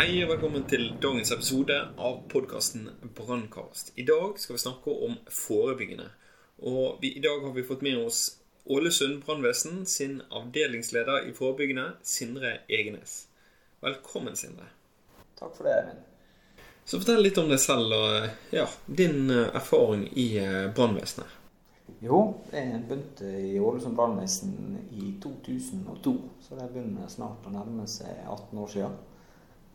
Hei og velkommen til dagens episode av podkasten Brannkast. I dag skal vi snakke om forebyggende. Og vi, I dag har vi fått med oss Ålesund brannvesen sin avdelingsleder i forebyggende, Sindre Egenes. Velkommen, Sindre. Takk for det, Eivind. Så fortell litt om deg selv og ja, din eh, erfaring i eh, brannvesenet. Jo, jeg begynte i Ålesund brannvesen i 2002, så det begynner snart å nærme seg 18 år siden.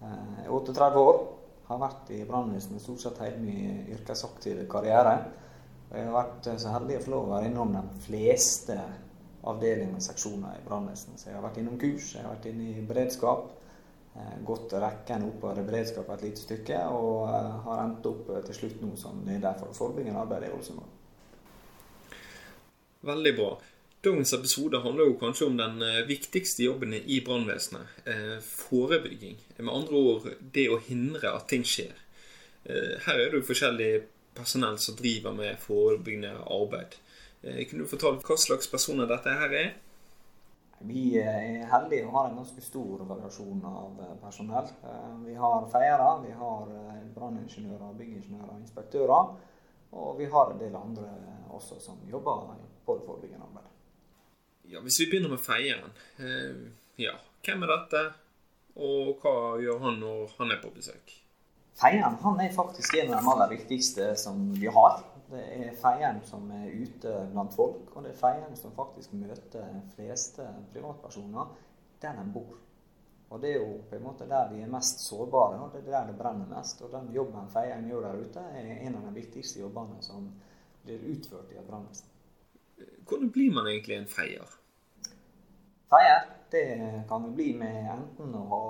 Jeg er 38 år, har vært i brannvesenet stort sett hele min yrkesaktive karriere. Og jeg har vært så heldig å få lov å være innom de fleste avdelinger og seksjoner i brannvesenet. Så jeg har vært innom kurs, jeg har vært inne i beredskap. Gått rekken oppover i beredskap et lite stykke, og har endt opp til slutt nå som leder for forebyggende arbeid i Ålesund. Veldig bra. Dagens episode handler jo kanskje om den eh, viktigste jobben i brannvesenet. Eh, forebygging. Med andre ord det å hindre at ting skjer. Eh, her er det jo forskjellig personell som driver med forebyggende arbeid. Kunne du fortalt hva slags personer dette her er? Vi er heldige og har en ganske stor variasjon av personell. Vi har feiere, vi har branningeniører, byggingeniører, inspektører. Og vi har en del andre også som jobber på det forebyggende arbeidet. Ja, Hvis vi begynner med feieren. Eh, ja, hvem er dette, og hva gjør han når han er på besøk? Feieren han er faktisk en av de aller viktigste som vi har. Det er feieren som er ute blant folk, og det er feieren som faktisk møter fleste privatpersoner der de bor. Og Det er jo på en måte der de er mest sårbare, og det er der det brenner mest. Og Den jobben feieren gjør der ute, er en av de viktigste jobbene som blir utført i et brannvesen. Hvordan blir man egentlig en feier? Feier det kan vi bli med enten å ha,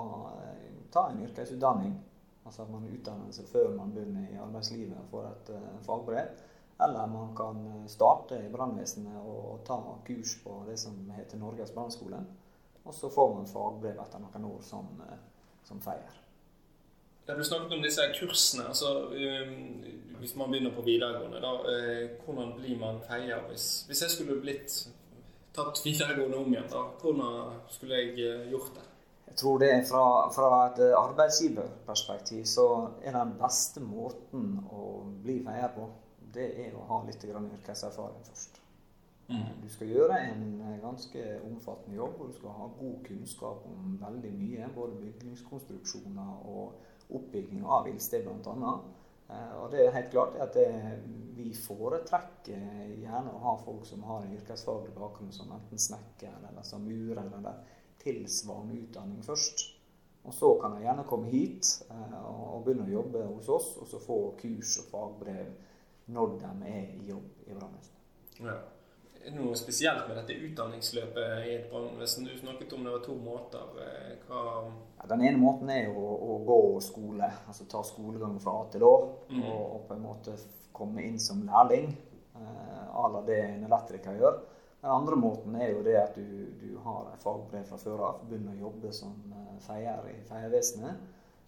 ta en yrkesutdanning, altså at man utdanner seg før man begynner i arbeidslivet og får et uh, fagbrev. Eller man kan starte i brannvesenet og ta kurs på det som heter Norges brannskole. Og så får man fagbrev etter noen år som, som feier. Ja, du snakket om disse kursene. altså um, Hvis man begynner på videregående, da, uh, hvordan blir man feier? Hvis, hvis, jeg skulle blitt tatt videregående om igjen, da, hvordan skulle jeg uh, gjort det? Jeg tror det fra, fra et arbeidsgiverperspektiv så er den beste måten å bli feier på, det er å ha litt yrkeserfaring først. Mm. Du skal gjøre en ganske omfattende jobb, og du skal ha god kunnskap om veldig mye. Både bygningskonstruksjoner og oppbygging av ildsted bl.a. Eh, og det er helt klart at det, vi foretrekker gjerne å ha folk som har en yrkesfaglig bakgrunn som enten snekker eller som murer eller tilsvarende utdanning først. Og så kan de gjerne komme hit eh, og begynne å jobbe hos oss, og så få kurs og fagbrev når de er i jobb i brannvesenet. Ja. Noe spesielt med dette utdanningsløpet i et brannvesen? Du snakket om det var to måter. Eh, hva den ene måten er jo å, å, gå skole, altså ta skolegang fra A til Å. Mm. Og, og, på en måte komme inn som lærling, eh, à la det en elektriker gjør. Den andre måten er jo det at du, du har et fagbrev fra før av, begynner å jobbe som eh, feier i feiervesenet.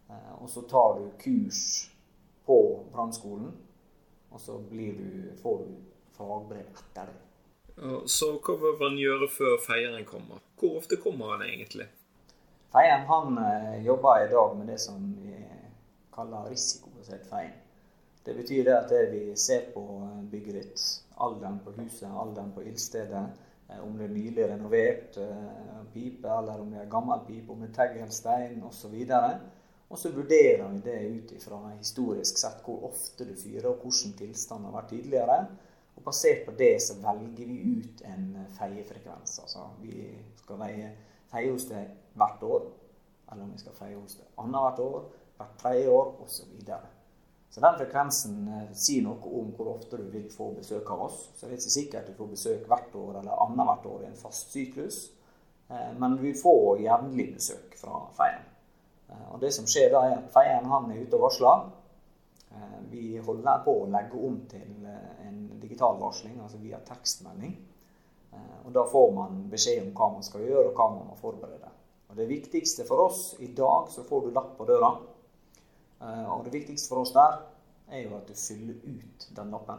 Eh, og så tar du kurs på brannskolen, og så du, får du fagbrev etter det. Så hva bør man gjøre før feieren kommer? Hvor ofte kommer han egentlig? Feieren han eh, jobber i dag med det som vi kaller risikobasert feien. Det betyr det at det vi ser på byggeritt, bygget ditt, alderen på huset, alderen på ildstedet, eh, om det er nylig renovert pipe, eller om det er gammel pipe, om det er teggelstein osv. Og så vurderer vi det ut ifra historisk sett hvor ofte du fyrer, og hvordan tilstanden har vært tidligere. Og basert på det så velger vi ut en feiefrekvens. Altså vi skal veie feie hos deg hvert år, eller om vi skal feie hos deg annethvert år, hvert tredje år osv. Så, så den frekvensen eh, sier noe om hvor ofte du vil få besøk av oss. Så det er ikke sikkert du får besøk hvert år eller annethvert år i en fast syklus. Eh, men vil få jevnlig besøk fra feieren. Eh, og det som skjer da, er at feieren han er ute og varsler. Vi holder på å legge om til en digital varsling, altså via tekstmelding. Eh, og Da får man beskjed om hva man skal gjøre, og hva man må forberede. Og Det viktigste for oss i dag, så får du lapp på døra. Eh, og det viktigste for oss der er jo at du fyller ut den lappen.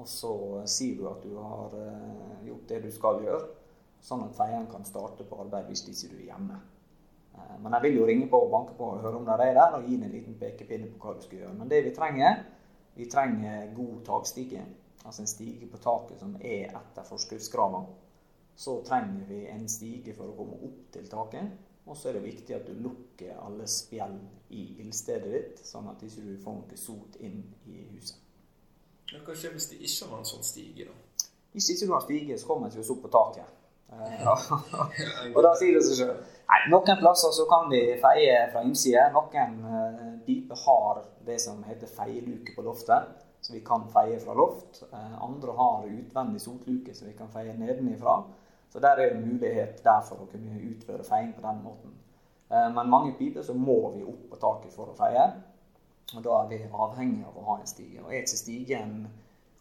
Og så sier du at du har eh, gjort det du skal gjøre, sånn at feieren kan starte på arbeid hvis ikke du er hjemme. Eh, men jeg vil jo ringe på og banke på og høre om de er der, og gi en liten pekepinne på hva du skal gjøre. Men det vi trenger, vi trenger god takstige. Altså en stige på taket som er etter forskriftskravene. Så trenger vi en stige for å komme opp til taket. Og så er det viktig at du lukker alle spjeld i ildstedet ditt, sånn at du ikke får noe sot inn i huset. Hva skjer hvis det ikke var en sånn stige, da? Hvis ikke du har stige, så kommer vi oss opp på taket. og da sier det seg sjøl. Noen plasser så kan vi feie fra innsida. Noen uh, dype har det som heter feieluke på loftet, så vi kan feie fra loft. Uh, andre har utvendig sotluke, som vi kan feie nedenifra. Så der er det mulighet der for å kunne utføre feiing på den måten. Uh, men mange piper så må vi opp på taket for å feie. Og da er vi avhengig av å ha en stige. Og er ikke stigen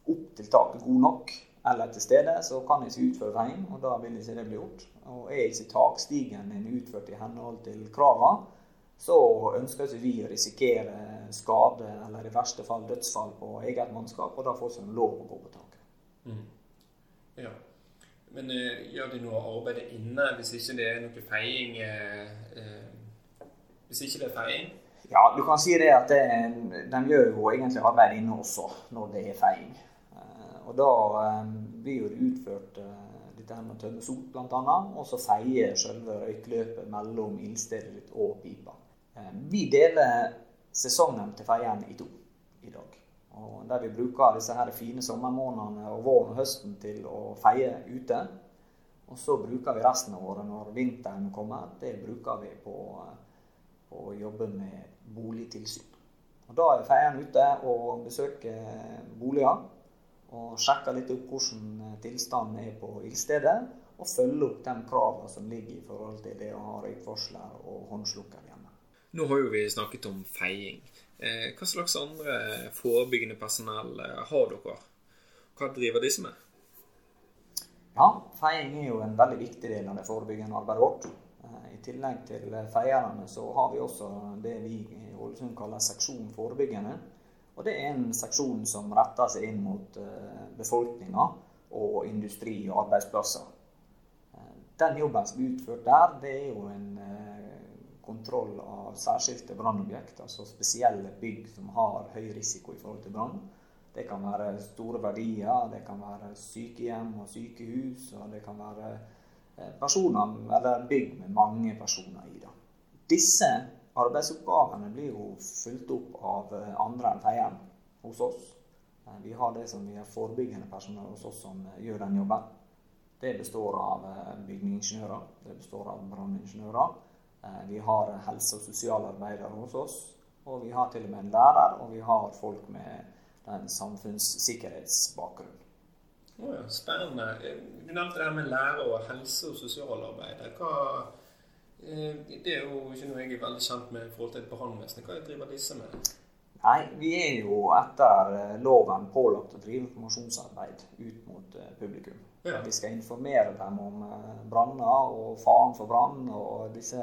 opp til taket god nok, eller til stede, så kan jeg ikke utføre veien, og da vil ikke det bli gjort. Og er ikke takstigen din utført i henhold til kravene, så ønsker ikke vi å risikere skade eller i verste fall dødsfall på eget mannskap, og da får vi lov å gå på taket. Mm. Ja. Men uh, gjør de noe arbeid inne hvis ikke det er noe feiing? Uh, uh, hvis ikke det er feiing? Ja, du kan si det at det, de gjør jo egentlig arbeid inne også når det er feiing. Og da blir jo det utført dette her med å tømme sot bl.a. Og så feier selve røykløpet mellom ildstedet og pipa. Eh, vi deler sesongen til feien i to i dag. Og der vi bruker disse her fine sommermånedene og våren og høsten til å feie ute. Og så bruker vi resten av året når vinteren kommer. Det bruker vi på, på å jobbe med boligtilsyn. Og Da er feien ute og besøker boliger og sjekker litt opp hvordan eh, tilstanden er på ildstedet. Og følger opp de kravene som ligger i forhold til det å ha røykvarsler og håndslukker. Nå har jo vi snakket om feiing. Eh, hva slags andre forebyggende personell eh, har dere? Hva driver disse med? Ja, Feiing er jo en veldig viktig del av det forebyggende arbeidet vårt. I tillegg til feierne så har vi også det vi i Ålesund kaller seksjon forebyggende. Og det er en seksjon som retter seg inn mot eh, befolkninga og industri og arbeidsplasser. Eh, den jobben som blir utført der, det er jo en eh, kontroll av særskilte brannobjekt, altså spesielle bygg som har høy risiko i forhold til brann. Det kan være store verdier, det kan være sykehjem og sykehus, og det kan være personer, eller bygg med mange personer i det. Disse Arbeidsoppgavene blir jo fulgt opp av eh, andre enn feieren hos oss. Eh, vi har det som vi har forebyggende personell hos oss som eh, gjør den jobben. Det består av bygningsingeniører, det består av branningeniører. Vi har helse- og sosialarbeidere hos oss. Og vi har til og med en lærer, og vi har folk med den samfunnssikkerhetsbakgrunnen. Oh ja, spennende. Du nevnte det her med lærer og helse- og sosialarbeider. Hva Eh, det er jo ikke noe jeg er veldig kjent med i forhold til brannvesenet. Hva driver disse med? Nei, Vi er jo etter eh, loven pålagt å drive informasjonsarbeid ut mot eh, publikum. Ja. Vi skal informere dem om branner og faren for brann og disse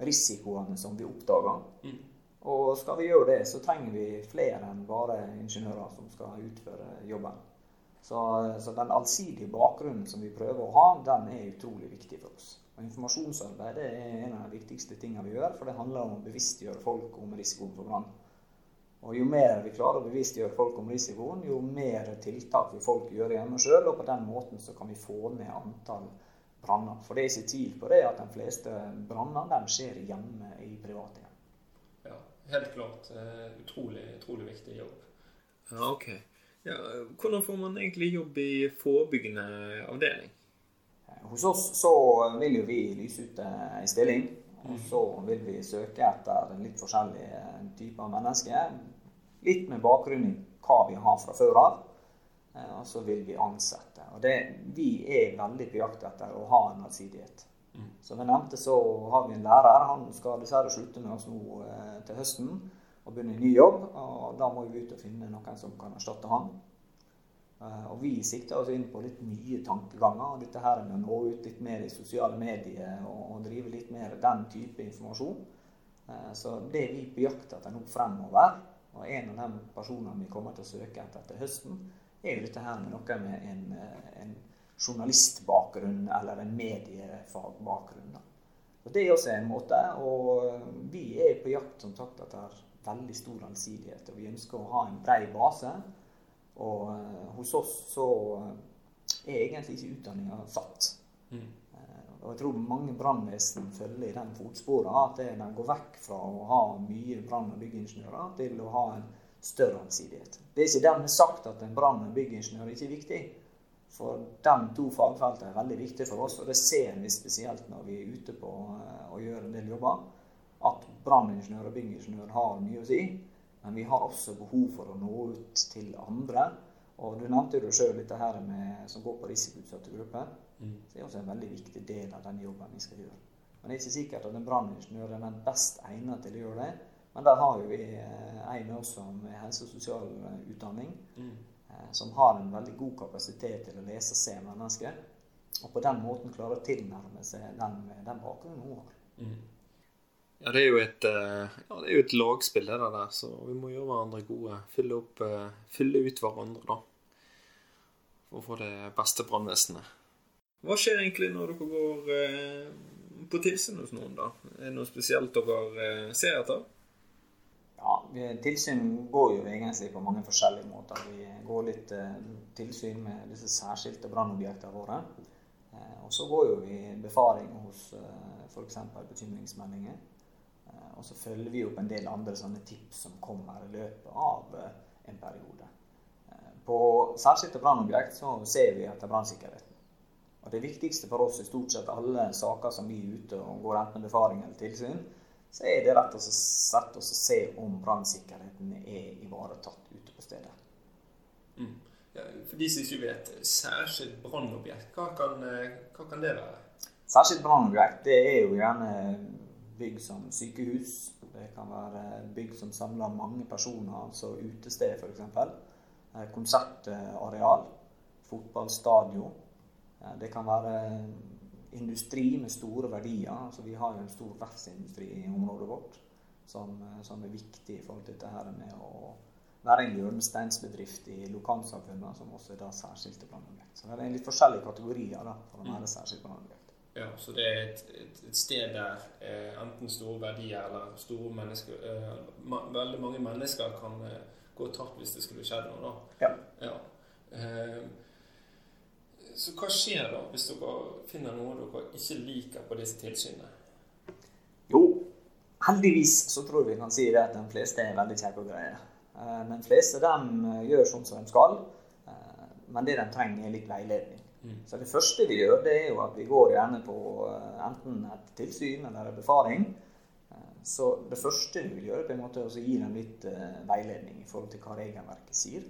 risikoene som vi oppdager. Mm. Og skal vi gjøre det, så trenger vi flere enn bare ingeniører som skal utføre jobben. Så, så den allsidige bakgrunnen som vi prøver å ha, den er utrolig viktig for oss. Og Informasjonsarbeid er en av de viktigste tingene vi gjør, for det handler om å bevisstgjøre folk om risikoen for brann. Og Jo mer vi klarer å bevisstgjøre folk om risikoen, jo mer tiltak vil folk gjøre hjemme sjøl. Og på den måten så kan vi få ned antall branner. For det er ikke tvil på det at de fleste brannene skjer hjemme i private hjem. Ja, helt klart. Uh, utrolig, utrolig viktig jobb. Ja, ok. Ja, hvordan får man egentlig jobb i forebyggende avdeling? Hos oss så vil jo vi lyse ut en stilling. Og så vil vi søke etter litt forskjellige typer mennesker. Litt med bakgrunn i hva vi har fra før av. Eh, og så vil vi ansette. Og det, vi er veldig på jakt etter å ha en allsidighet. Mm. Som jeg nevnte, så har vi en lærer. Han skal dessverre slutte med oss nå eh, til høsten og begynne en ny jobb. Og da må vi ut og finne noen som kan erstatte han. Eh, og vi sikter oss inn på litt nye tankeganger. og Dette her med å nå ut litt mer i sosiale medier og, og drive litt mer den type informasjon. Eh, så det vi på jakt etter nå fremover. Og en av de personene vi kommer til å søke etter til høsten, er jo dette her med noe med en, eh, en journalistbakgrunn eller en mediefagbakgrunn. Og Det er også en måte. Og vi er på jakt som sagt etter veldig stor allsidighet. Og vi ønsker å ha en brei base. Og eh, hos oss så er egentlig ikke utdanninga satt. Mm. Og jeg tror mange brannvesen følger i den fotsporet at de går vekk fra å ha mye brann- og byggingeniører til å ha en større allsidighet. Det er ikke dermed sagt at en brann- og byggingeniør ikke er viktig. For de to fagfeltene er veldig viktige for oss, og det ser vi spesielt når vi er ute på å gjøre en del jobber. At branningeniør og byggingeniør har mye å si. Men vi har også behov for å nå ut til andre. Og du nevnte jo sjøl dette her med, som går på risikoutsatte grupper. Mm. Det er også en veldig viktig del av den jobben vi skal gjøre. Men det er ikke sikkert at en branningeniør er den best egnet til å gjøre det. Men der har jo vi eh, en med oss som er helse- og sosialutdanning, mm. Eh, som har en veldig god kapasitet til å lese og se mennesker. Og på den måten klarer å tilnærme seg den, den bakgrunnen hun har. Mm. Ja, det er jo et, eh, ja, det er jo et lagspill, det der, så vi må gjøre hverandre gode. Fylle, opp, fylle ut hverandre, da for å få det beste brannvesenet. Hva skjer egentlig når dere går på tilsyn hos noen, da? Er det noe spesielt dere ser etter? Ja, Tilsyn går jo egentlig på mange forskjellige måter. Vi går litt eh, tilsyn med disse særskilte brannobjektene våre. Eh, og så går jo vi befaring hos eh, f.eks. bekymringsmeldinger. Og så følger vi opp en del andre sånne tips som kommer i løpet av en periode. På særskilte brannobjekt så ser vi etter brannsikkerheten. Og Det viktigste for oss i stort sett alle saker som vi er ute og går enten befaring eller tilsyn, så er det rett og slett å se om brannsikkerheten er ivaretatt ute på stedet. Mm. Ja, for de som ikke vet, særskilt brannobjekt, hva, hva, kan det være? Særskilt brannobjekt det er jo gjerne bygg som sykehus. Det kan være bygg som samler mange personer, altså utested f.eks. Eh, konsertareal, fotballstadion. Eh, det kan være industri med store verdier. Altså, vi har jo en stor verftsindustri i området vårt som, eh, som, er viktig i forhold til dette her med å være en hjørnesteinsbedrift i lokalsamfunnet, som også er da særskilte planobjekt. Så det er litt forskjellige kategorier da, for å være mm. særskilt planobjekt. Ja, Så det er et, et, et sted der eh, enten store verdier eller store mennesker eh, ma Veldig mange mennesker kan eh, gå tapt hvis det skulle skjedd noe. da. Ja. ja. Eh, så hva skjer da hvis dere finner noe dere ikke liker på disse tilsynene? Jo, heldigvis så tror vi kan si det at de fleste er veldig kjekke og greie. Eh, de fleste de eh, gjør sånn som de skal, eh, men det de trenger, er litt veiledning. Mm. Så det første vi gjør, det er jo at vi går gjerne på enten et tilsyn eller en befaring så det første vi vil gjøre, er å gi dem litt veiledning i forhold til hva regelverket sier.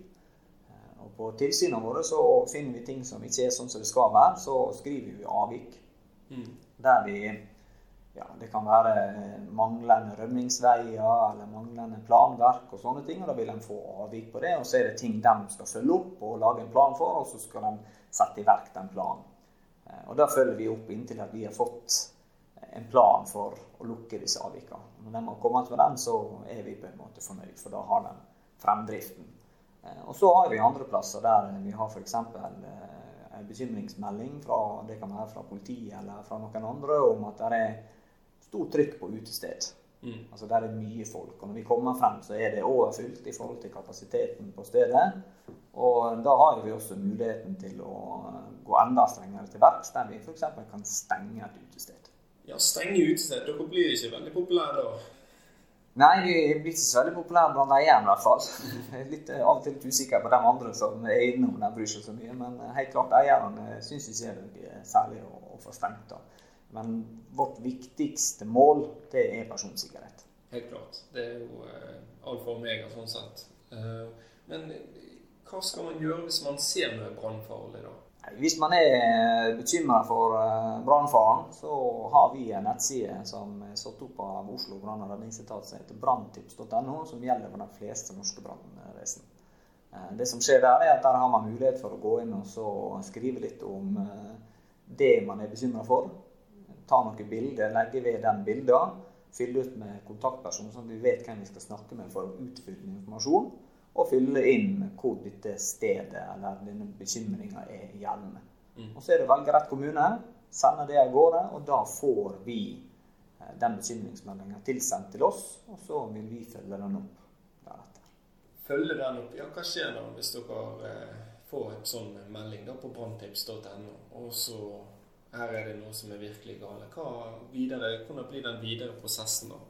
Og På tilsynene våre så finner vi ting som ikke er sånn som det skal være. Så skriver vi avvik. Mm. Der vi ja, Det kan være manglende rømningsveier eller manglende planverk og sånne ting. og Da vil de få avvik på det. Og så er det ting de skal følge opp og lage en plan for, og så skal de sette i verk den planen. Uh, og Da følger vi opp inntil at vi har fått en plan for å lukke disse avvikene. Når de har kommet med den, så er vi på en måte fornøyd, for da har de fremdriften. Eh, og så har vi andre plasser der vi har f.eks. Eh, en bekymringsmelding fra, det kan være fra politiet eller fra noen andre om at det er stort trykk på utested. Mm. Altså Der er mye folk. Og når vi kommer frem, så er det overfylt i forhold til kapasiteten på stedet. Og da har vi også muligheten til å gå enda strengere til verks, der vi f.eks. kan stenge et utested ja, stenge utested. Dere blir ikke veldig populære da? Nei, vi blir ikke så veldig populære blant eierne i hvert fall. Jeg er litt, av og til litt usikker på de andre som er innom de bryr seg så mye. Men eh, helt klart, eierne syns ikke det er særlig å, å få stengt. da. Men vårt viktigste mål, det er personsikkerhet. Helt klart. Det er jo eh, alfa og omega sånn sett. Men hva skal man gjøre hvis man ser noe brannfarlig, da? Hvis man er bekymra for eh, brannfaren, så har vi en nettside som er satt opp av Oslo brann- og redningsetat som heter branntips.no, som gjelder for de fleste norske brannvesen. Eh, det som skjer der, er at der har man mulighet for å gå inn og skrive litt om eh, det man er bekymra for. Ta noen bilder, legge ved den bildet. Fylle ut med kontaktperson, sånn at vi vet hvem vi skal snakke med for å utfylle informasjon og fylle inn hvor dette stedet eller denne bekymringa er gjeldende. Mm. Og Så er det å velge rett kommune, sende det av gårde, og da får vi den bekymringsmeldinga tilsendt til oss, og så vil vi følge den opp deretter. Følge den opp. Ja, hva skjer da hvis dere får en sånn melding da på branntips.no, og så her er det noe som er virkelig gale. Hva videre, hvordan blir den videre prosessen da?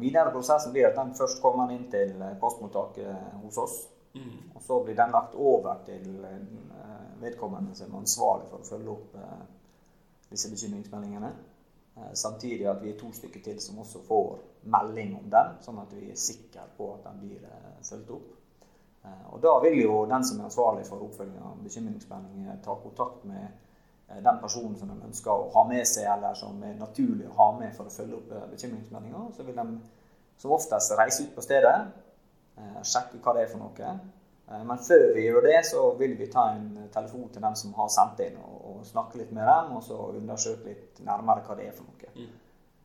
Videre prosessen blir at den først kommer inn til postmottaket hos oss. Mm. Og så blir den lagt over til vedkommende som er ansvarlig for å følge opp disse bekymringsmeldingene. Eh, samtidig at vi er to stykker til som også får melding om den, sånn at vi er sikre på at den blir eh, fulgt opp. Eh, og Da vil jo den som er ansvarlig for oppfølging av bekymringsmeldinger, ta kontakt med den personen som de ønsker å ha med seg, eller som er naturlig å ha med for å følge opp bekymringsmeldinger. Så vil de som oftest reise ut på stedet, sjekke hva det er for noe. Men før vi gjør det, så vil vi ta en telefon til den som har sendt inn, og snakke litt med dem, og så undersøke litt nærmere hva det er for noe. Mm.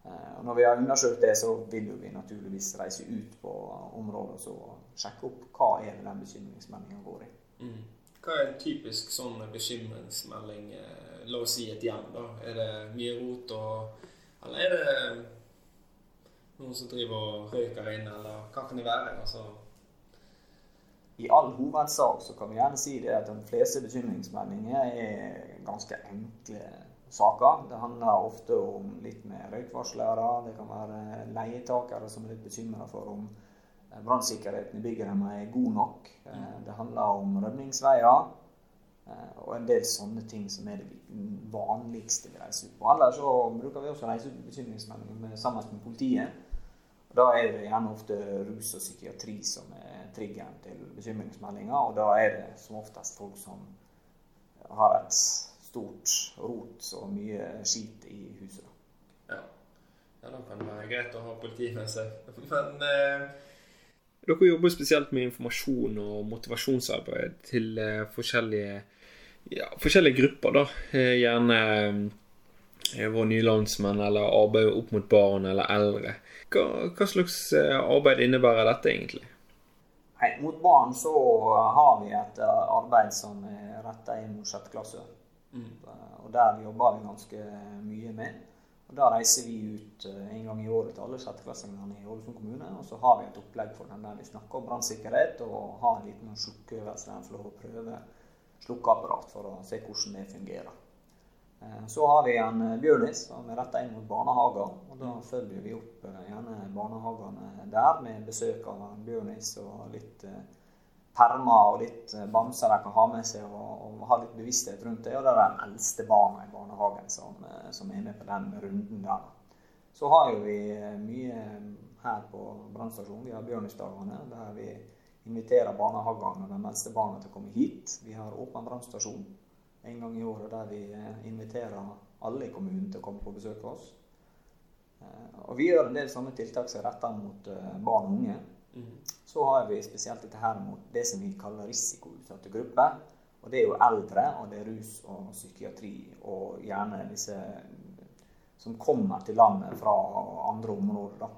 Eh, og når vi har undersøkt det, så vil vi naturligvis reise ut på området og sjekke opp hva er det den bekymringsmeldinga går i. Mm. Hva er en typisk sånn bekymringsmelding? Eh, la oss si et hjem. da. Er det mye rot, og, eller er det noen som driver og røyker inne, eller hva kan det være? altså i all hovedsak så kan vi gjerne si det at de fleste bekymringsmeldinger er ganske enkle saker. Det handler ofte om litt med røykvarslere. Det kan være leietakere som er litt bekymra for om brannsikkerheten i bygget er god nok. Eh, det handler om rømningsveier. Eh, og en del sånne ting som er det vanligste vi reiser ut på. Ellers så bruker vi også reise ut bekymringsmeldinger sammen med politiet. Og Da er det gjerne ofte rus og psykiatri som er triggeren til bekymringsmeldinger. Og da er det som oftest folk som har et stort rot og mye skit i huset. Ja. ja, da kan det være greit å ha politiet med seg. Men eh, dere jobber spesielt med informasjon og motivasjonsarbeid til eh, forskjellige, ja, forskjellige grupper. da. Eh, gjerne eh, våre nye landsmenn, eller arbeid opp mot barn eller eldre. Hva, hva slags eh, arbeid innebærer dette egentlig? Nei, mot barn så har vi et eh, arbeid som er retta inn mot sjette klasse. Mm. Eh, og der jobber vi ganske mye med. Og Da reiser vi ut en gang i året til alle sjetteklassingene i Ålesund kommune. Og så har vi et opplegg for dem der vi snakker om brannsikkerhet og har en liten sjokkøvelse der for å prøve slukkeapparat for å se hvordan det fungerer. Eh, så har vi en eh, Bjørnis som er retta inn mot barnehager. og Da følger vi opp eh, gjerne barnehagene der med besøk av en Bjørnis og litt permer og litt bamser de kan ha med seg og, og, ha litt bevissthet rundt det. Og det er de eldste barna i barnehagen som, som, er med på den runden der. Så har jo vi mye her på brannstasjonen. Vi har Bjørnisdagene der vi inviterer barnehagene og de eldste barna til å komme hit. Vi har åpen brannstasjon en gang i året der vi eh, inviterer alle i kommunen til å komme på besøk hos oss. Eh, og vi gjør en del sånne tiltak som er retta mot eh, barn og unge. Mm. Så har vi spesielt dette her mot det som vi kaller risikoutsatte grupper. Og det er jo eldre, og det er rus og psykiatri, og gjerne disse som kommer til landet fra andre områder. Da.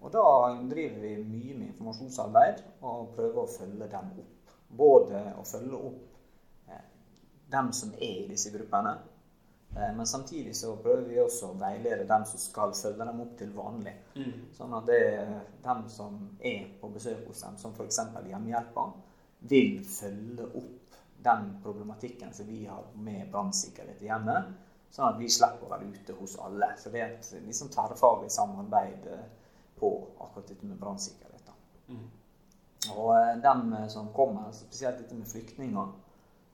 Og da driver vi mye med informasjonsarbeid og prøver å følge dem opp. Både å følge opp dem som er i disse gruppene. Eh, men samtidig så prøver vi også å veilede dem som skal følge dem opp til vanlig. Mm. Sånn at det er dem som er på besøk hos dem, som f.eks. hjemmehjelpa, vil følge opp den problematikken som vi har med brannsikkerhet i hjemmet. Sånn at vi slipper å være ute hos alle. Så det er et liksom tverrfaglig samarbeid eh, på akkurat dette med brannsikkerhet. Mm. Og eh, dem som kommer, spesielt dette med flyktninger,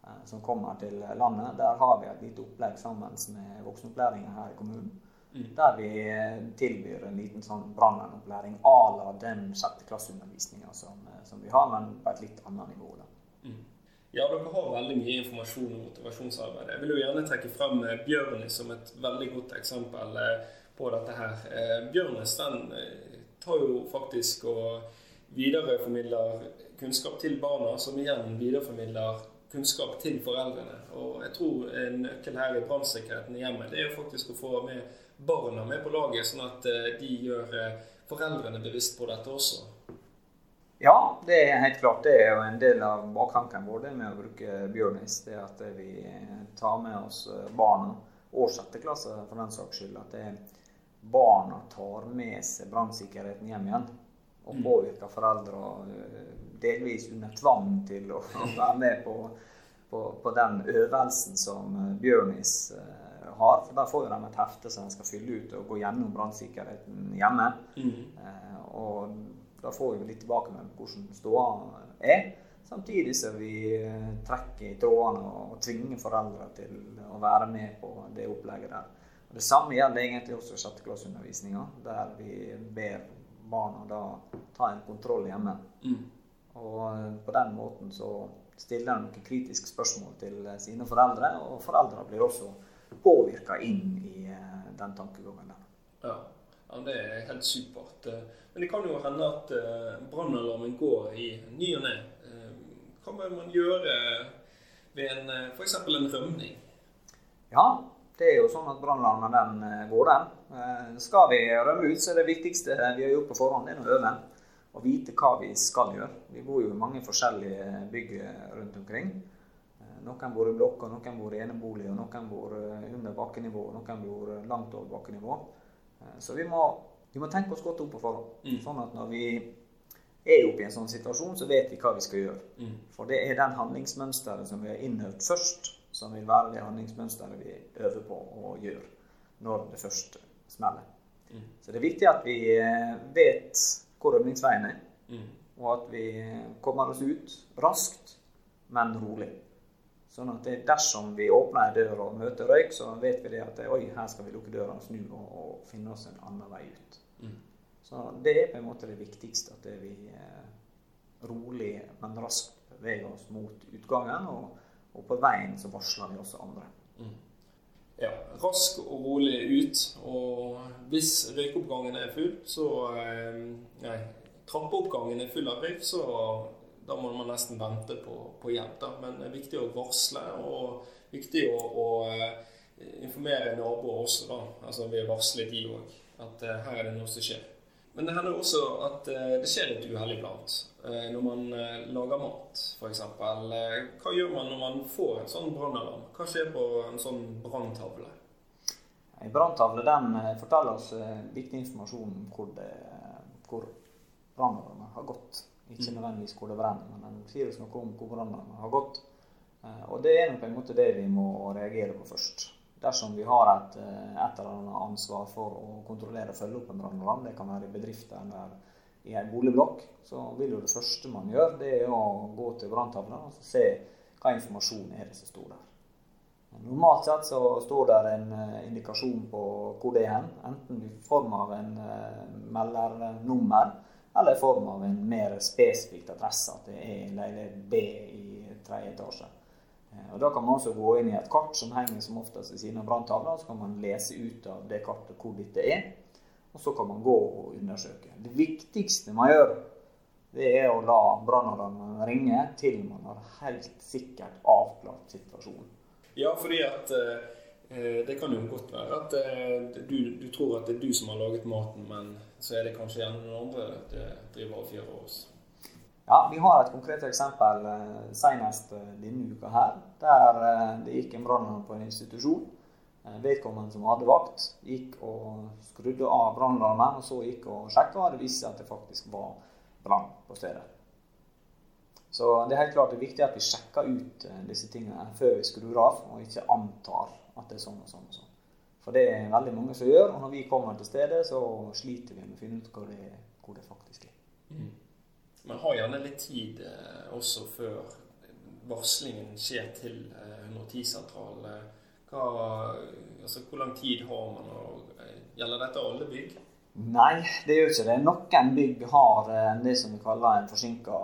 Eh, som kommer til landet. Der har vi et lite opplegg sammen med voksenopplæringen her i kommunen. Mm. Der vi eh, tilbyr en liten sånn brannvernopplæring à la den sjetteklasseundervisninga som, eh, som vi har, men på et litt annet nivå. Mm. Ja, dere har veldig mye informasjon om motivasjonsarbeid. Jeg vil jo gjerne trekke frem Bjørnis som et veldig godt eksempel på dette her. Bjørnis den tar jo faktisk og videreformidler kunnskap til barna, som igjen videreformidler kunnskap til foreldrene. Og jeg tror en nøkkel her i brannsikkerheten i hjemmet det er jo faktisk å få med barna med på laget, sånn at eh, de gjør eh, foreldrene bevisst på dette også. Ja, det er helt klart. Det er jo en del av baktanken vår det med å bruke Bjørnis. Det at vi tar med oss barna, og sjette klasse for den saks skyld. At det, barna tar med seg brannsikkerheten hjem igjen. Og påvirker foreldre eh, delvis under tvang til å være med på, på, på den øvelsen som eh, Bjørnis eh, har. For Der får jo de et hefte som de skal fylle ut og gå gjennom brannsikkerheten hjemme. Mm. og da får vi litt tilbake med hvordan ståa er. Samtidig som vi trekker i trådene og tvinger foreldre til å være med på det opplegget der. Det samme gjelder egentlig også sjetteklasseundervisninga, der vi ber barna da ta en kontroll hjemme. Og eh, på den måten så stiller de noen kritiske spørsmål til eh, sine foreldre, og foreldre blir også påvirka inn i eh, den tankegangen der. Ja. ja, det er helt supert. Men det kan jo hende at brannalarmen går i ny og ne. Hva må man gjøre ved eksempel en rømning? Ja, det er jo sånn at brannalarmen den eh, går, den. Eh, Skal vi rømme ut, så er det viktigste vi har gjort på forhånd, er å øve. Og vite hva vi skal gjøre. Vi bor jo i mange forskjellige bygg rundt omkring. Eh, Noen bor i blokk, og noen bor i enebolig, noen bor eh, under bakkenivå, noen bor eh, langt over bakkenivå. Eh, Så vi må, vi må tenke oss godt opp på forhånd. Mm. Sånn at når vi er oppe i en sånn situasjon, så vet vi hva vi skal gjøre. For det er den handlingsmønsteret som vi har innøvd først, som vil være det handlingsmønsteret vi øver på å gjøre når det først smeller. Så det er viktig at vi eh, vet hvor øvningsveien er, og at vi kommer oss ut raskt, men rolig. Sånn at det, dersom vi åpner dør og møter røyk, så vet vi det at oi, her skal vi lukke døra og snu og, og finne oss en annen vei ut. Så det er på en måte det viktigste, at det vi eh, rolig, men raskt beveger oss mot utgangen, og, og på veien så varsler vi også andre. Ja, rask og rolig ut. Og hvis røykoppgangen er full, så eh, Nei, trappeoppgangen er full av røyk, så da må man nesten vente på, på hjelp. Da. Men det er viktig å varsle, og viktig å, å eh, informere naboer også, da. Altså ved å varsle de òg, at eh, her er det noe som skjer. Men det hender også at eh, det skjer et uhell iblant. Eh, Når man eh, lager mat, f.eks. Hva gjør man når man får en sånn brannalarm? Hva skjer på en sånn branntavle? En branntavle forteller oss viktig informasjon om hvor, det, hvor brannalarmen har gått. Ikke nødvendigvis hvor det brenner, men den sier oss noe om hvor brannalarmen har gått. Og det er nok på en måte det vi må reagere på først. Dersom vi har et, eh, et eller annet ansvar for å kontrollere og følge opp en brannalarm, det kan være i bedrifter eller i en boligblokk, så vil jo det første man gjør, det er å gå til branntavla og se hva informasjon er det som står der. Normalt sett så står det en eh, indikasjon på hvor det er hen, enten i form av en eh, meldernummer eller i form av en mer spesifikk adresse, at det er leilighet B i tredje etasje. Eh, Og Da kan man også gå inn i et kart som henger som oftest ved siden av branntavla, så kan man lese ut av det kartet hvor dette er, og så kan man gå og undersøke. Det viktigste man gjør, det er å la brannalarmen ringe til man har helt sikkert avklart situasjonen. Ja, fordi at eh, det kan jo godt være at eh, du, du tror at det er du som har laget maten, men så er det kanskje gjerne noen andre det driver og fjører oss. Ja, Vi har et konkret eksempel eh, senest eh, denne uka her, der eh, det gikk en brann på en institusjon. Vedkommende som hadde vakt, gikk og skrudde av brannalarmen, og så gikk og sjekka, og det viste seg at det faktisk var brann på stedet. Så det er helt klart det er viktig at vi sjekker ut disse tingene før vi skrur av, og ikke antar at det er sånn og sånn. og sånn. For det er veldig mange som gjør, og når vi kommer til stedet, så sliter vi med å finne ut hvor det, hvor det faktisk er. Man har gjerne litt tid eh, også før varslingen skjer til eh, 110-sentralen. Altså, hvor lang tid har man? Og, eh, gjelder dette alle bygg? Nei, det gjør ikke det. Noen bygg har eh, det som vi kaller en forsinka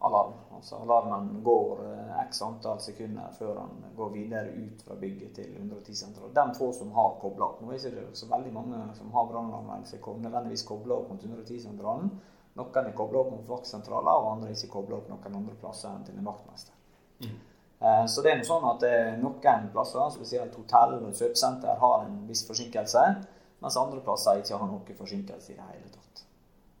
alarm. Altså alarmen går eh, x antall sekunder før den går videre ut fra bygget til 110-sentralen. De få som har kobla opp. Nå er det ikke så veldig mange som har brannalarm som nødvendigvis kobler opp mot 110-sentralen. Noen er kobla opp mot vaktsentraler, og andre er ikke kobla opp noen andre plasser enn til en vaktmester. Eh, Så det er noe sånn at eh, noen plasser, spesielt hotell og kjøpesenter, har en viss forsinkelse, mens andre plasser ikke har noen forsinkelse i det hele tatt.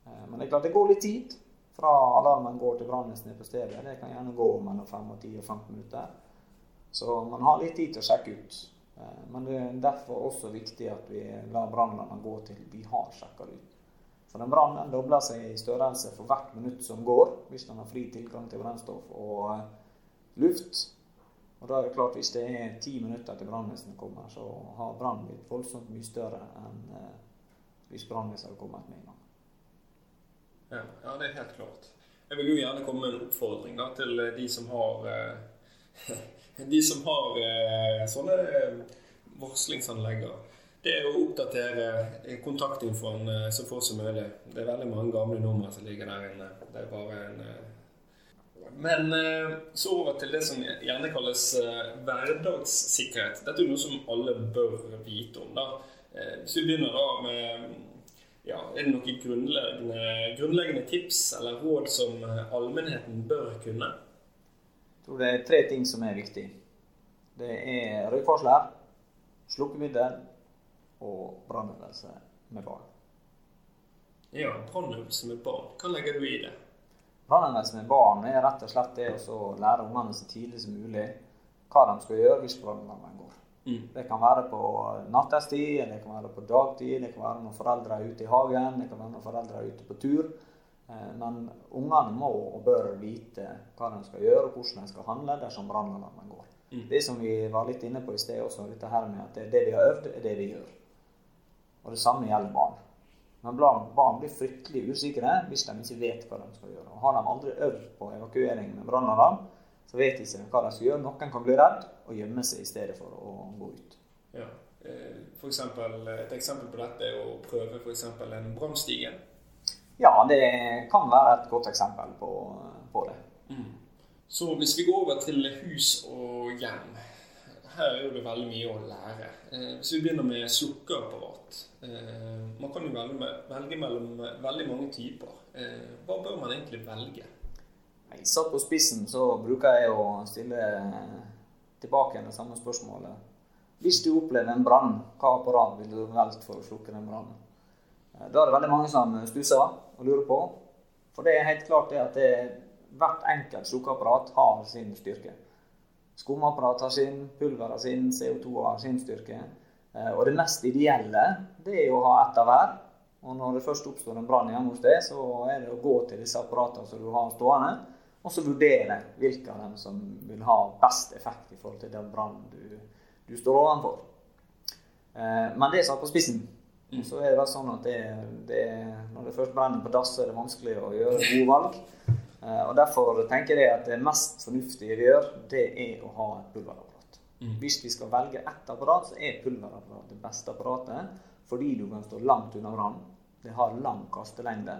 Eh, Men det er klart det går litt tid fra alarmen går til brannvesenet på stedet. Det kan gjerne gå mellom 5 og 10 og 15 minutter. Så man har litt tid til å sjekke ut Eh, men det er derfor også viktig at vi lar brannmennene gå til vi har sjekka det ut. For den brannen dobler seg i størrelse for hvert minutt som går, hvis den har fri tilgang til brennstoff og eh, luft. Og da er det klart, Hvis det er ti minutter til brannvesenet kommer, så har brannen blitt voldsomt mye større enn eh, hvis brannvesenet hadde kommet med en gang. Ja, det er helt klart. Jeg vil jo gjerne komme med en oppfordring da, til de som har eh, de som har eh, sånne varslingsanlegg det er å oppdatere kontaktinfoen eh, så fort som mulig. Det er veldig mange gamle numre som ligger der inne. Det er bare en eh, Men eh, så over til det som gjerne kalles hverdagssikkerhet. Dette er noe som alle bør vite om. da. Så vi begynner da med ja, Er det noen grunnleggende, grunnleggende tips eller råd som allmennheten bør kunne? Jeg tror det er tre ting som er viktig. Det er røykvarsler, slukkemiddel og brannøvelse med barn. Ja, brannøvelse med barn. Hva legger du i det? Brannøvelse med barn er rett og slett det å lære ungene så tidlig som mulig hva de skal gjøre hvis brannalarmen går. Mm. Det kan være på nattestid, det kan være på dagtid, det kan være når foreldre er ute i hagen, det kan være når foreldre er ute på tur. Eh, men ungene må og bør vite hva de skal gjøre og hvordan de skal handle dersom brannalarmen går. Mm. Det som vi var litt inne på i sted også, dette her med at det, det vi har øvd, er det vi gjør. Og det samme gjelder barn. Men barn blir fryktelig usikre hvis de ikke vet hva de skal gjøre. Og Har de aldri øvd på evakuering med brannalarm, så vet de ikke hva de skal gjøre. Noen kan bli redd og gjemme seg i stedet for å gå ut. Ja. Eh, for eksempel, et eksempel på dette er å prøve f.eks. en brannstige. Ja, det kan være et godt eksempel på, på det. Mm. Så hvis vi går over til hus og hjem her er det veldig mye å lære. Eh, hvis vi begynner med slukkeapparat. Eh, man kan jo velge, velge, mellom veldig mange typer. Eh, hva bør man egentlig velge? Satt på spissen så bruker jeg å stille tilbake det samme spørsmålet. Hvis du opplever en brann, hva apparat vil du velge for å slukke den brannen? Da er det veldig mange som stusser og lurer på. For det er helt klart det at det, hvert enkelt slukkeapparat har sin styrke. Skumapparat har sin, pulver har sin, CO2 har sin styrke. Eh, og det mest ideelle det er å ha ett av hver. Og når det først oppstår en brann hjemme hos deg, så er det å gå til disse apparatene som du har stående, og så vurdere hvilke av dem som vil ha best effekt i forhold til den brannen du, du, står overfor. Eh, men det er satt på spissen. Og så er det sånn at det, det, når det først brenner på dass, så er det vanskelig å gjøre gode valg. Eh, og Derfor tenker jeg at det mest fornuftige vi gjør, det er å ha et pulverapparat. Mm. Hvis vi skal velge ett apparat, så er pulverapparat det beste apparatet. Fordi du kan stå langt unna brannen. Det har lang kastelengde.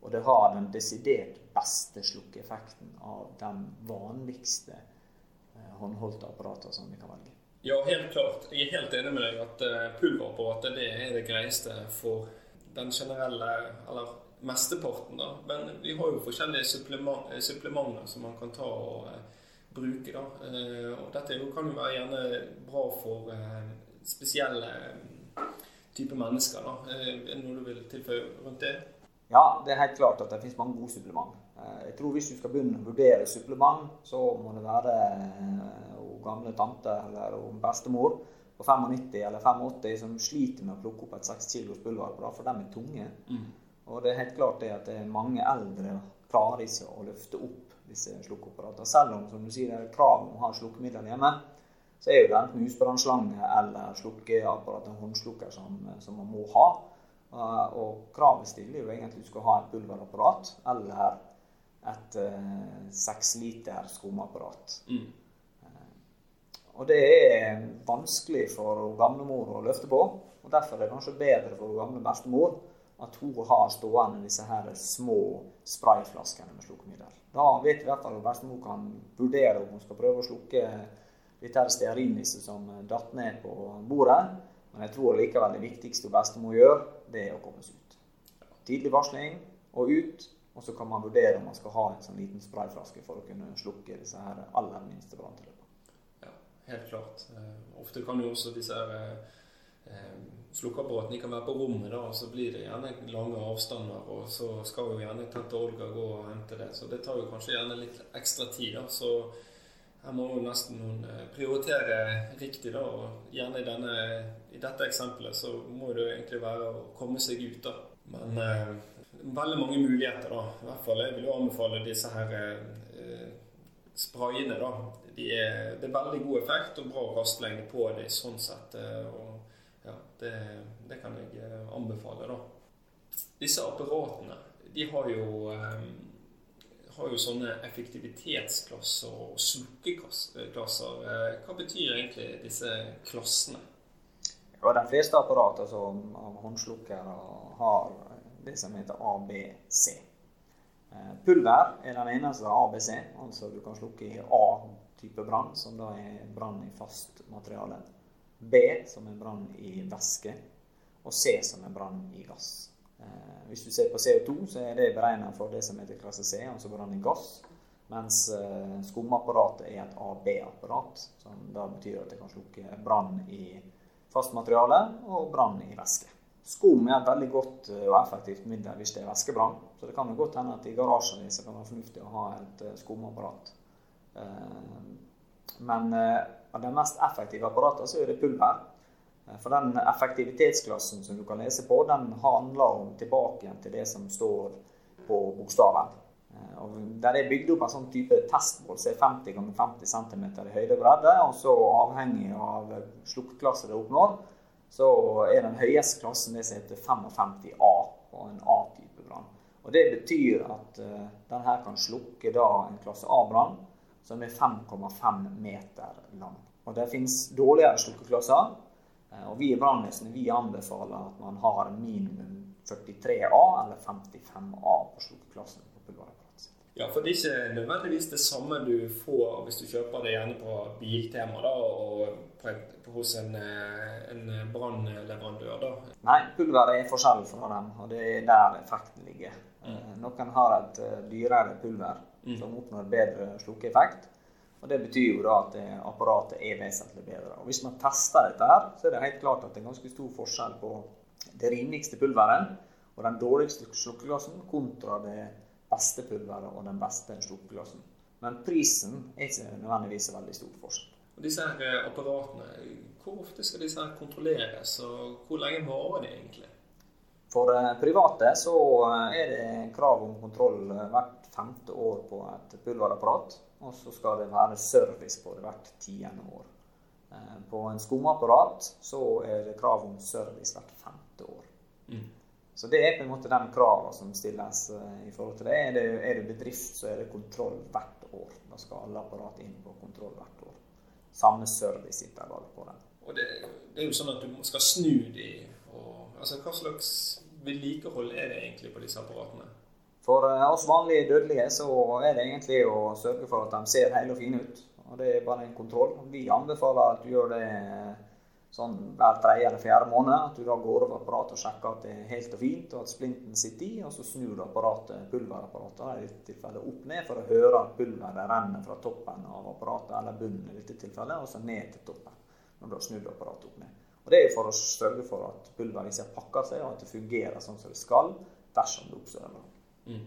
Og det har den desidert beste slukkeeffekten av den vanligste eh, håndholdte apparatene som vi kan velge. Ja, helt klart. Jeg er helt enig med deg at eh, pulverapparatet det er det greieste for den generelle, eller mesteparten, da. Men vi har jo forskjellige supplement, supplementer som man kan ta og eh, bruke. da. Eh, og dette kan jo være gjerne bra for eh, spesielle typer mennesker. da. Eh, er det noe du vil tilføye rundt det? Ja, det er helt klart at det finnes mange gode supplement. Jeg tror Hvis du skal begynne å vurdere supplement, så må det være hun gamle tante eller hun bestemor på 95 eller 85 som sliter med å plukke opp et 6 kilos pulver, for de er tunge. Mm. Og det er helt klart det at det er mange eldre klarer ikke å løfte opp disse slukkeapparatene. Selv om som du sier, det er krav om å ha slukkemidler hjemme, så er jo det enten husbrannslange eller slukkeapparat, en håndslukker, som, som, man må ha. Eh, og kravet stiller jo egentlig at du skal ha et pulverapparat eller et eh, seks liter skumapparat. Mm. Eh, og det er vanskelig for gamlemor å løfte på. og Derfor er det kanskje bedre for gamle bestemor at hun har stående disse her små sprayflaskene med slukkemiddel. Da vet vi i hvert fall at bestemor kan vurdere om hun skal prøve å slukke dette stearinlyset som datt ned på bordet. Men jeg tror likevel det viktigste bestemor gjør, det er å komme seg ut. Tidlig varsling og ut. Og så kan man vurdere om man skal ha en sånn liten sprayflaske for å kunne slukke disse her aller minste branntilløpene. Ja, helt klart. Uh, ofte kan jo også disse her, uh, slukkeapparatene kan være på rommet, da, så blir det gjerne lange avstander. Og så skal jo gjerne tante Olga gå og hente det. Så det tar jo kanskje gjerne litt ekstra tid. da, så her må jo nesten noen eh, prioritere riktig, da. Og gjerne i, denne, i dette eksempelet så må det egentlig være å komme seg ut, da. Men eh, veldig mange muligheter, da. I hvert fall jeg vil jo anbefale disse her eh, sprayene, da. De er, det er veldig god effekt og bra rastlengde på dem sånn sett. Eh, og det, det kan jeg eh, anbefale, da. Disse apparatene, de har jo eh, har jo sånne effektivitetsklasser og slukkeklasser. Eh, hva betyr egentlig disse klassene? Ja, De fleste apparater som håndslukkere har det som heter ABC. Eh, pulver er den eneste ABC, altså du kan slukke i A-type brann, som da er brann i fast materiale. B, som er brann i væske. Og C, som er brann i gass. Eh, hvis du ser på CO2, så er det beregnet for det som heter klasse C, altså brann i gass. Mens eh, skumapparatet er et AB-apparat, som da betyr at det kan slukke brann i fast materiale og brann i væske. Skum er et veldig godt eh, og effektivt middel hvis det er væskebrann. Så det kan jo godt hende at i garasjen din kan det være fornuftig å ha et skumapparat. Men av de mest effektive apparatene så er det pulver. Eh, for den effektivitetsklassen som du kan lese på, den handler om tilbake til det som står på bokstaven. Eh, og der er bygd opp en sånn type testmål som er 50 ganger 50 cm i høyde og bredde. Og så avhengig av sluktklasse det oppnår, så er den høyeste klassen det som heter 55A på en A-type brann. Og Det betyr at uh, den her kan slukke da en klasse A-brann som er 5,5 meter lang. Og Det finnes dårligere slukkeklasser Eh, og vi i brannvesenet vi anbefaler at man har minimum 43A eller 55A på slukkeklossen. på. Ja, for det er ikke nødvendigvis det samme du får hvis du kjøper det gjerne på Biltema da, og på, på, hos en, eh, en brannleverandør. da. Nei, pulver er forskjell fra dem, og det er der effekten ligger. Mm. Noen har et dyrere pulver mm. som oppnår bedre slukkeeffekt. Og Det betyr jo da at apparatet er vesentlig bedre. Og Hvis man tester dette, her, så er det helt klart at det er ganske stor forskjell på det rimeligste pulveret og den dårligste slukkegassen kontra det beste pulveret og den beste slukkegassen. Men prisen er ikke nødvendigvis veldig stor forskjell. Og disse her eh, apparatene, Hvor ofte skal disse her kontrolleres, og hvor lenge varer de egentlig? For eh, private så eh, er det krav om kontroll hvert femte år på et pulverapparat. Og så skal det være service på det hvert tiende år. Eh, på en skumapparat så er det krav om service hvert femte år. Mm. Så det er på en måte de kravene som stilles eh, i forhold til det. Er det, er det bedrift, så er det kontroll hvert år. Da skal alle apparat inn på kontroll hvert år. Samme serviceintervall på den. Og det, det, er jo sånn at du skal snu de. Og, altså, hva slags vedlikehold er det egentlig på disse apparatene? For eh, oss vanlige dødelige så er det egentlig å sørge for at de ser hele og fine ut. Og Det er bare en kontroll. Vi anbefaler at du gjør det eh, sånn hver tredje eller fjerde måned. At du da går over apparatet og sjekker at det er helt og fint, og at splinten sitter i. Og så snur du apparatet, pulverapparatet i dette tilfellet opp ned for å høre at pulveret renner fra toppen av apparatet, eller bunnen i dette tilfellet, og så ned til toppen. Når du har snudd apparatet opp ned. Og Det er for å sørge for at pulveret ikke har seg, og at det fungerer sånn som det skal dersom det oppstår en. Mm.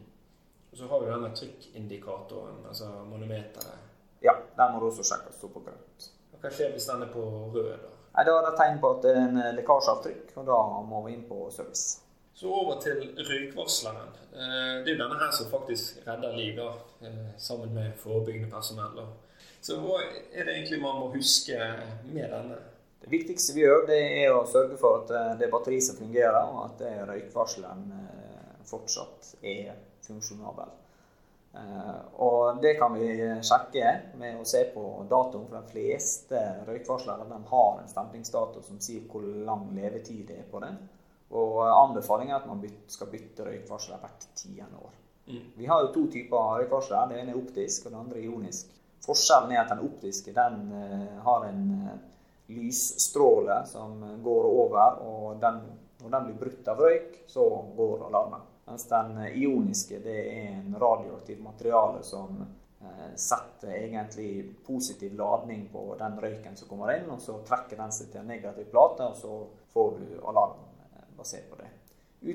Og så har vi denne trykkindikatoren, altså manometeret. Ja, der må du også sjekke at står på grønt. Hva skjer hvis den er på rød? Da Nei, Da er det tegn på at det er en lekkasje av trykk, og da må vi inn på service. Så over til røykvarsleren. Eh, det er jo denne her som faktisk redder liv, eh, sammen med forebyggende personell. Så hva er det egentlig man må huske med denne? Det viktigste vi gjør, det er å sørge for at eh, det er batteri som fungerer, og at det er røykvarsleren fortsatt er funksjonabel. Eh, og det kan vi sjekke med å se på datoen, for de fleste røykvarslere har en stemplingsdato som sier hvor lang levetid det er på den. Og anbefalingen er at man skal bytte røykvarsler hvert tiende år. Mm. Vi har jo to typer røykvarsler. Det ene er optisk, og det andre er ionisk. Forskjellen er at den optiske den uh, har en uh, lysstråle som går over, og den, når den blir brutt av røyk, så går alarmen. Mens den ioniske det er en radioaktiv materiale som eh, setter egentlig positiv ladning på den røyken som kommer inn, og så trekker den seg til en negativ plate, og så får du alarm eh, basert på det.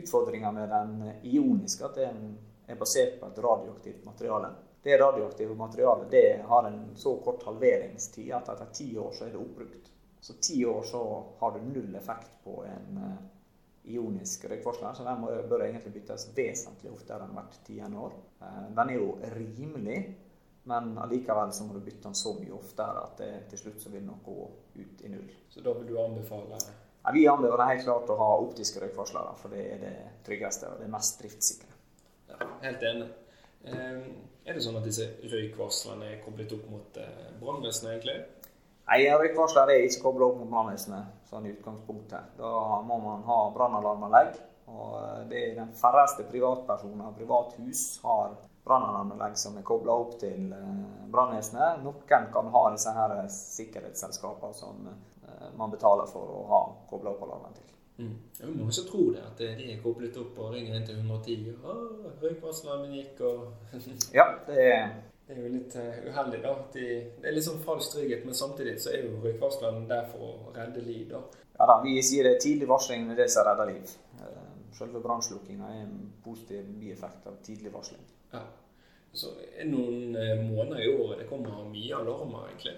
Utfordringa med den ioniske at den er basert på et radioaktivt materiale. det radioaktive materialet det har en så kort halveringstid at etter ti år så er det oppbrukt. Så ti år så har du null effekt på en ionisk røykvarsler, så den må, bør egentlig byttes vesentlig oftere enn hvert tiende år. Uh, den er jo rimelig, men allikevel så må du bytte den så mye oftere at det, til slutt så vil den gå ut i null. Så da vil du anbefale ja, Vi anbefaler helt klart å ha optiske røykvarslere, for det er det tryggeste og det mest driftssikre. Ja, helt enig. Ehm, er det sånn at disse røykvarslene er koblet opp mot eh, brannvesenet, egentlig? Nei, røykvarsler er ikke koblet opp mot brannvesenet sånn i utgangspunktet. Da må man ha brannalarmanlegg. Og eh, det er den færreste privatpersoner og privathus har brannalarmanlegg som er kobla opp til eh, brannvesenet. Noen kan ha disse her sikkerhetsselskapene som man betaler for å ha kobla opp alarmen til. Mm. Det er mange som tror det, at de er koblet opp og ringer inn til 110. og Røykvarsleren min gikk og Ja, det er det er jo litt uh, uheldig, da. De, det er litt sånn falsk trygghet, men samtidig så er jo røykvarsleren der for å redde liv, da. Ja da, vi sier det er tidlig varsling med det som redder liv. Uh, selve brannslukkinga er en positiv bieffekt av tidlig varsling. Ja. Så er det noen uh, måneder i året det kommer mye alarmer, egentlig?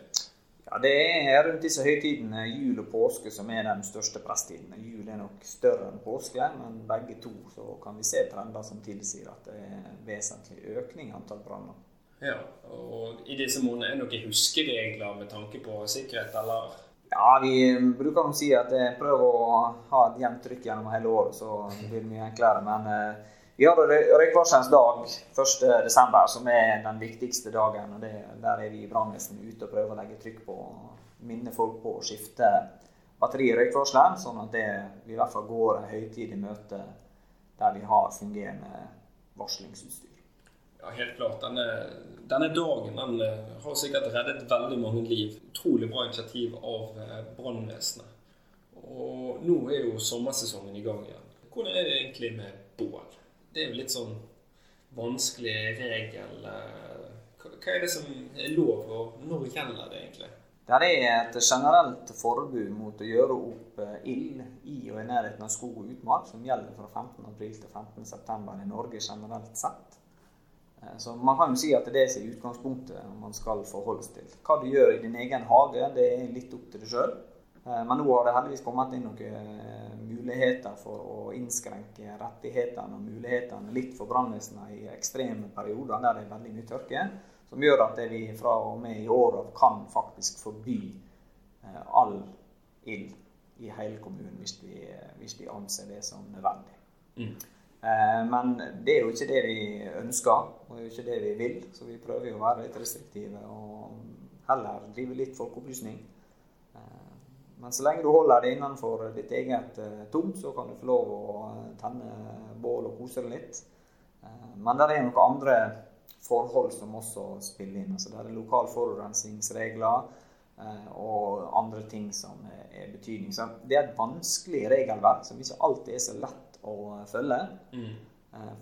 Ja, Det er rundt disse høytidene, jul og påske, som er de største presstidene. Jul er nok større enn påske, men begge to så kan vi se trender som tilsier at det er vesentlig økning i antall branner. Ja, og i disse månedene er det noen huskeregler med tanke på sikkerhet, eller? Ja, vi bruker å si at prøv å ha et jevnt trykk gjennom hele året, så blir det mye enklere. Men eh, vi har røykvarselens dag 1.12., som er den viktigste dagen. og det, Der er vi i brannvesenet ute og prøver å legge trykk på minne folk på å skifte batteri i røykvarsleren, sånn at det, vi i hvert fall går en høytidig møte der vi har fungerende varslingsutstyr. Ja, helt klart. Denne, denne dagen den eh, har sikkert reddet veldig mange liv. Utrolig bra initiativ av eh, brannvesenet. Og nå er jo sommersesongen i gang igjen. Hvordan er det egentlig med bål? det er jo litt sånn vanskelig regel. Eh, hva er det som er lov, og når gjelder det egentlig? Det er et generelt forbud mot å gjøre opp ild i og i nærheten av skog og utmark, som gjelder fra 15.4 til 15.9 i Norge generelt sett. Eh, så man kan jo si at det er er utgangspunktet man skal forholde seg til. Hva du gjør i din egen hage, det er litt opp til deg sjøl. Men nå har det heldigvis kommet inn noen muligheter for å innskrenke rettighetene og mulighetene litt for brannvesenet i ekstreme perioder der det er veldig mye tørke, som gjør at vi fra og med i år av kan faktisk forby eh, all ild i hele kommunen hvis vi, hvis vi anser det som nødvendig. Mm. Eh, men det er jo ikke det vi ønsker, og det er jo ikke det vi vil. Så vi prøver jo å være litt restriktive og heller drive litt folkeopplysning. Men så lenge du holder det innenfor ditt eget uh, tomt, så kan du få lov å eh, tenne bål og kose deg litt. Men det er noen andre forhold som også spiller inn. Altså, det er lokal forurensningsregler og andre ting som er betydning. Så det er et vanskelig regelverk som ikke alltid er så lett å følge. Mm.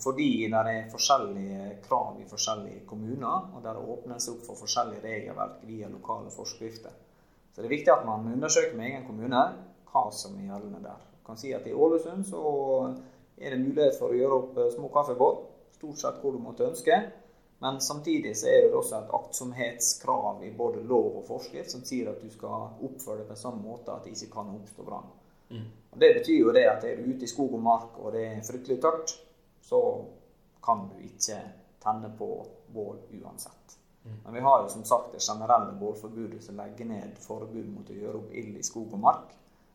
Fordi det er forskjellige krav i forskjellige kommuner, og der det åpnes opp for forskjellige regelverk via lokale forskrifter. Så det er viktig at man undersøker med egen kommune hva som er gjeldende der. Man kan si at I Ålesund så er det mulighet for å gjøre opp eh, små kaffebånd, stort sett hvor du måtte ønske. Men samtidig så er det også et aktsomhetskrav i både lov og forskrift som sier at du skal oppføre deg på en sånn måte at det ikke kan oppstå brann. Mm. Det betyr jo det at er du ute i skog og mark og det er fryktelig tørt, så kan du ikke tenne på bål uansett. Men vi har jo som sagt det generelle bålforbudet som legger ned forbud mot å gjøre opp ild i skog og mark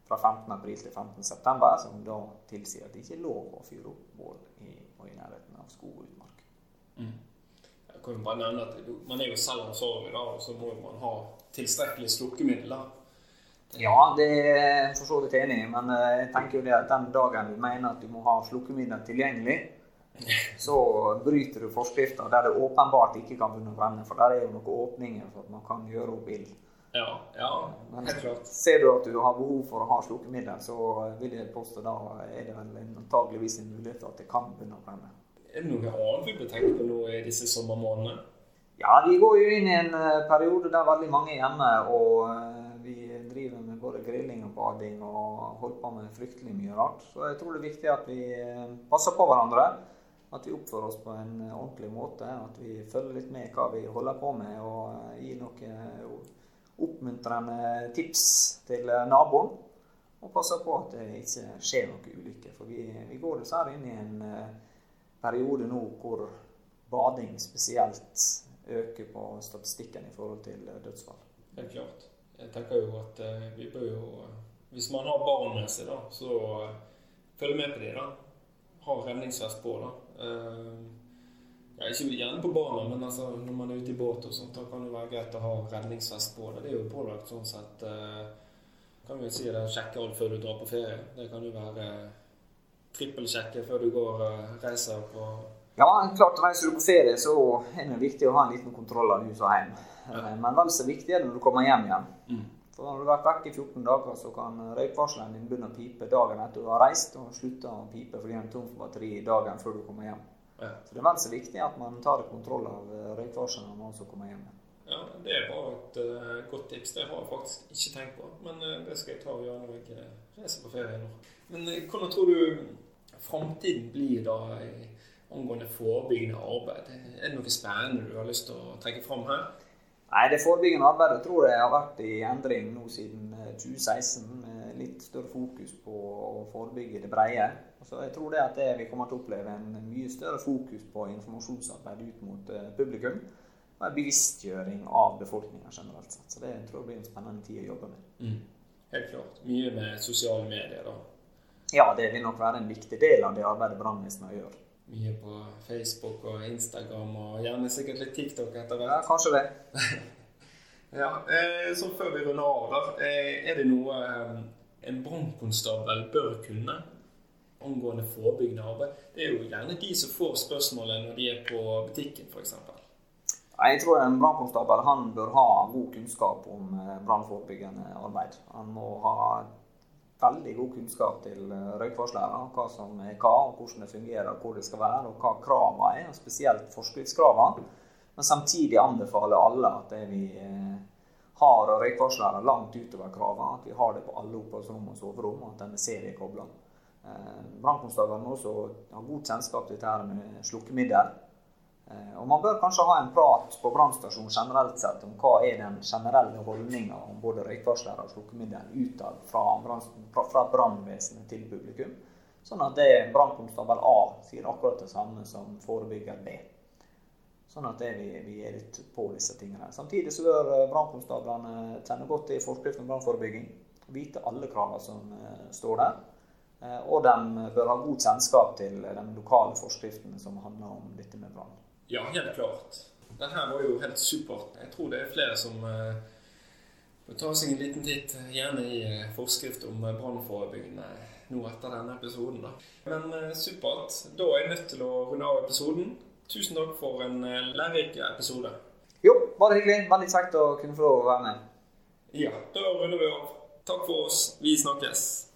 fra 15.4 til 15.9, som da tilsier at det ikke er lov å fyre opp bål i, i nærheten av skog og utmark. Mm. Jeg kan jo bare nevne at Man er jo selv ansvarlig, da, og så må man ha tilstrekkelig slukkemidler. Ja, det er jeg for så vidt enig i, men eh, jeg tenker jo det at den dagen du mener at du må ha slukkemidler tilgjengelig, så bryter du forskrifta der det åpenbart ikke kan begynne å brenne. For der er jo noen åpninger for at man kan gjøre opp ild. Ja, ja, Men ser du at du har behov for å ha slukkemiddel, så vil jeg påstå da er det vel antageligvis en mulighet for at det kan begynne å brenne. Er det noe annet vi tenke på nå i disse sommermånedene? Ja, vi går jo inn i en eh, periode der veldig mange er hjemme. Og bading og holdt på med fryktelig mye rart. Så jeg tror det er viktig at vi eh, passer på hverandre. At vi oppfører oss på en ordentlig måte. At vi følger litt med hva vi holder på med, og gir noen oppmuntrende tips til naboen. Og passer på at det ikke skjer noen ulykke. For vi, vi går dessverre inn i en periode nå hvor bading spesielt øker på statistikken i forhold til dødsfall. Helt klart. Jeg tenker jo at vi bør jo Hvis man har barn med seg, da, så følg med på dem. Ha redningsvest på. da. Uh, ja, ikke gjerne på barna, men altså, når man er ute i båt, og sånt, da kan det være greit å ha redningsvest på. Det, det er jo pålagt sånn sett. Uh, kan vi si det, Sjekke alt før du drar på ferie. Det kan jo være trippelsjekke før du går og reiser på Ja, klart reiser du på ferie, så er det viktig å ha en liten kontroll av hus og hjem. Ja. Men vel så viktig er det når du kommer hjem igjen. Mm. For Når du har vært vekk i 14 dager, så kan røykvarsleren din begynne å pipe dagen etter du har reist, og slutte å pipe fordi den er tom for batteri dagen før du kommer hjem. Ja. Så det er vel så viktig at man tar kontroll av røykvarsleren når man også kommer hjem. Ja, Det er bare et uh, godt tips. Det har jeg faktisk ikke tenkt på. Men uh, det skal jeg ta og gjøre når jeg reiser på ferie nå. Men uh, hvordan tror du framtiden blir da angående forebyggende arbeid? Er det noe spennende du har lyst til å trekke fram her? Nei, Det forebyggende arbeidet tror jeg har vært i endring nå siden 2016. Eh, med litt større fokus på å forebygge det brede. Så jeg tror det at det vi kommer til å oppleve en mye større fokus på informasjonsarbeid ut mot eh, publikum. Og en bevisstgjøring av befolkninga generelt sett. Så det tror jeg blir en spennende tid å jobbe med. Mm. Helt klart. Mye med sosiale medier, da? Ja, det vil nok være en viktig del av det arbeidet brannvesenet gjør mye på Facebook og Instagram og gjerne sikkert litt TikTok etter hvert. Ja, kanskje det. ja, eh, Så før vi runder av, da. Eh, er det noe eh, en brannkonstabel bør kunne angående forebyggende arbeid? Det er jo gjerne de som får spørsmålet når de er på butikken, f.eks. Jeg tror en brannkonstabel bør ha god kunnskap om brannforebyggende arbeid. Han må ha veldig god kunnskap til eh, røykvarslere. Hva som er hva, og hvordan det fungerer, hvor det skal være, og hva kravene er. og Spesielt forskriftskravene. Men samtidig anbefaler alle at vi har har røykvarslere langt utover kravene. At vi har det på alle oppholdsrom og soverom, og at den er seriekobla. Eh, Brannkonstabelen må også ha god kjennskap til dette med slukkemiddel. Eh, og Man bør kanskje ha en prat på brannstasjonen generelt sett om hva er den generelle holdninga om både røykvarslere og slukkemiddel utad fra, fra brannvesenet til publikum. Sånn at det brannkonstabel A sier akkurat det samme som forebygger B. Sånn at vi, vi, er litt på disse tingene. Samtidig så bør eh, brannkonstablene kjenne godt til forskrift om brannforebygging. Vite alle kravene som uh, står der. Og de bør ha god kjennskap til de lokale forskriftene som handler om dette med brann. Ja, helt klart. Den her var jo helt supert. Jeg tror det er flere som må ta seg en liten titt, gjerne i uh, forskrift om brannforebyggende nå etter denne episoden. da. Men supert. Da er jeg nødt til å runde av episoden. Tusen takk for en lærerik episode. Jo, bare hyggelig. Veldig kjekt å kunne få lov å være med. Ja, da runder vi av. Takk for oss. Vi snakkes.